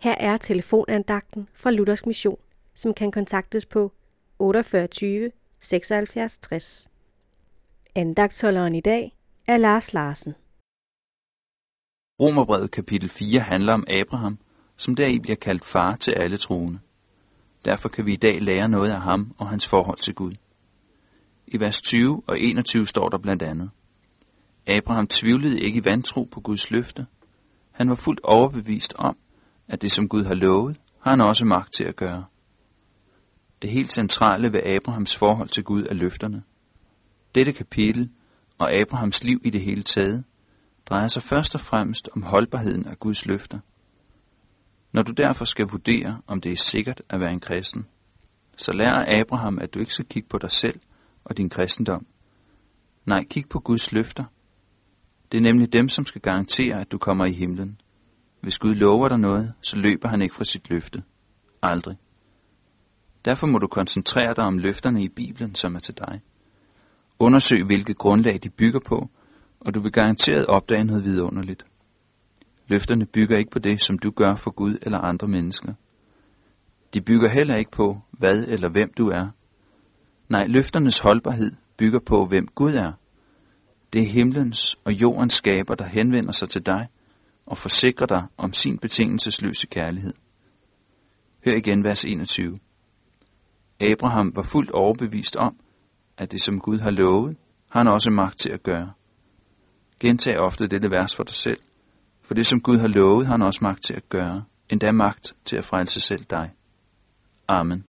Her er telefonandagten fra Luthers Mission, som kan kontaktes på 48 76 60. Andagtholderen i dag er Lars Larsen. Romerbrevet kapitel 4 handler om Abraham, som deri bliver kaldt far til alle troende. Derfor kan vi i dag lære noget af ham og hans forhold til Gud. I vers 20 og 21 står der blandt andet. Abraham tvivlede ikke i vantro på Guds løfte. Han var fuldt overbevist om, at det som Gud har lovet, har han også magt til at gøre. Det helt centrale ved Abrahams forhold til Gud er løfterne. Dette kapitel og Abrahams liv i det hele taget drejer sig først og fremmest om holdbarheden af Guds løfter. Når du derfor skal vurdere, om det er sikkert at være en kristen, så lærer Abraham, at du ikke skal kigge på dig selv og din kristendom. Nej, kig på Guds løfter. Det er nemlig dem, som skal garantere, at du kommer i himlen. Hvis Gud lover dig noget, så løber han ikke fra sit løfte. Aldrig. Derfor må du koncentrere dig om løfterne i Bibelen, som er til dig. Undersøg, hvilket grundlag de bygger på, og du vil garanteret opdage noget vidunderligt. Løfterne bygger ikke på det, som du gør for Gud eller andre mennesker. De bygger heller ikke på, hvad eller hvem du er. Nej, løfternes holdbarhed bygger på, hvem Gud er. Det er himlens og jordens skaber, der henvender sig til dig og forsikrer dig om sin betingelsesløse kærlighed. Hør igen vers 21. Abraham var fuldt overbevist om, at det som Gud har lovet, har han også magt til at gøre. Gentag ofte dette vers for dig selv, for det som Gud har lovet, har han også magt til at gøre, endda magt til at frelse selv dig. Amen.